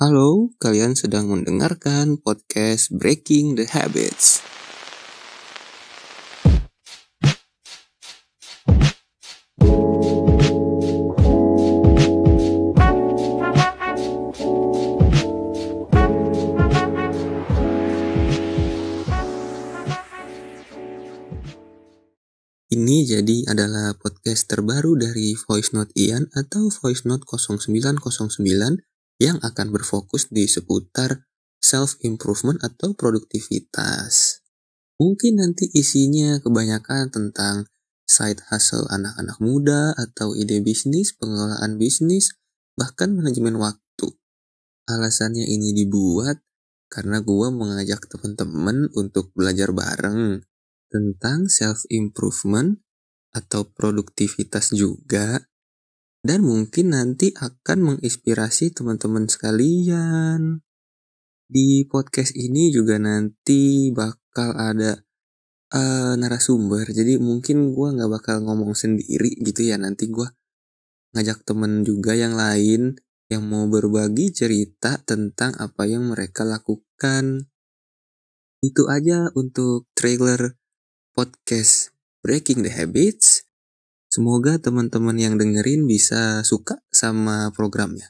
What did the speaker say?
Halo, kalian sedang mendengarkan podcast Breaking the Habits. Ini jadi adalah podcast terbaru dari Voice Note Ian atau Voice Note 0909 yang akan berfokus di seputar self-improvement atau produktivitas. Mungkin nanti isinya kebanyakan tentang side hustle anak-anak muda atau ide bisnis, pengelolaan bisnis, bahkan manajemen waktu. Alasannya ini dibuat karena gue mengajak teman-teman untuk belajar bareng tentang self-improvement atau produktivitas juga. Dan mungkin nanti akan menginspirasi teman-teman sekalian. Di podcast ini juga nanti bakal ada uh, narasumber. Jadi mungkin gue gak bakal ngomong sendiri gitu ya. Nanti gue ngajak temen juga yang lain yang mau berbagi cerita tentang apa yang mereka lakukan. Itu aja untuk trailer podcast Breaking the Habits. Semoga teman-teman yang dengerin bisa suka sama programnya.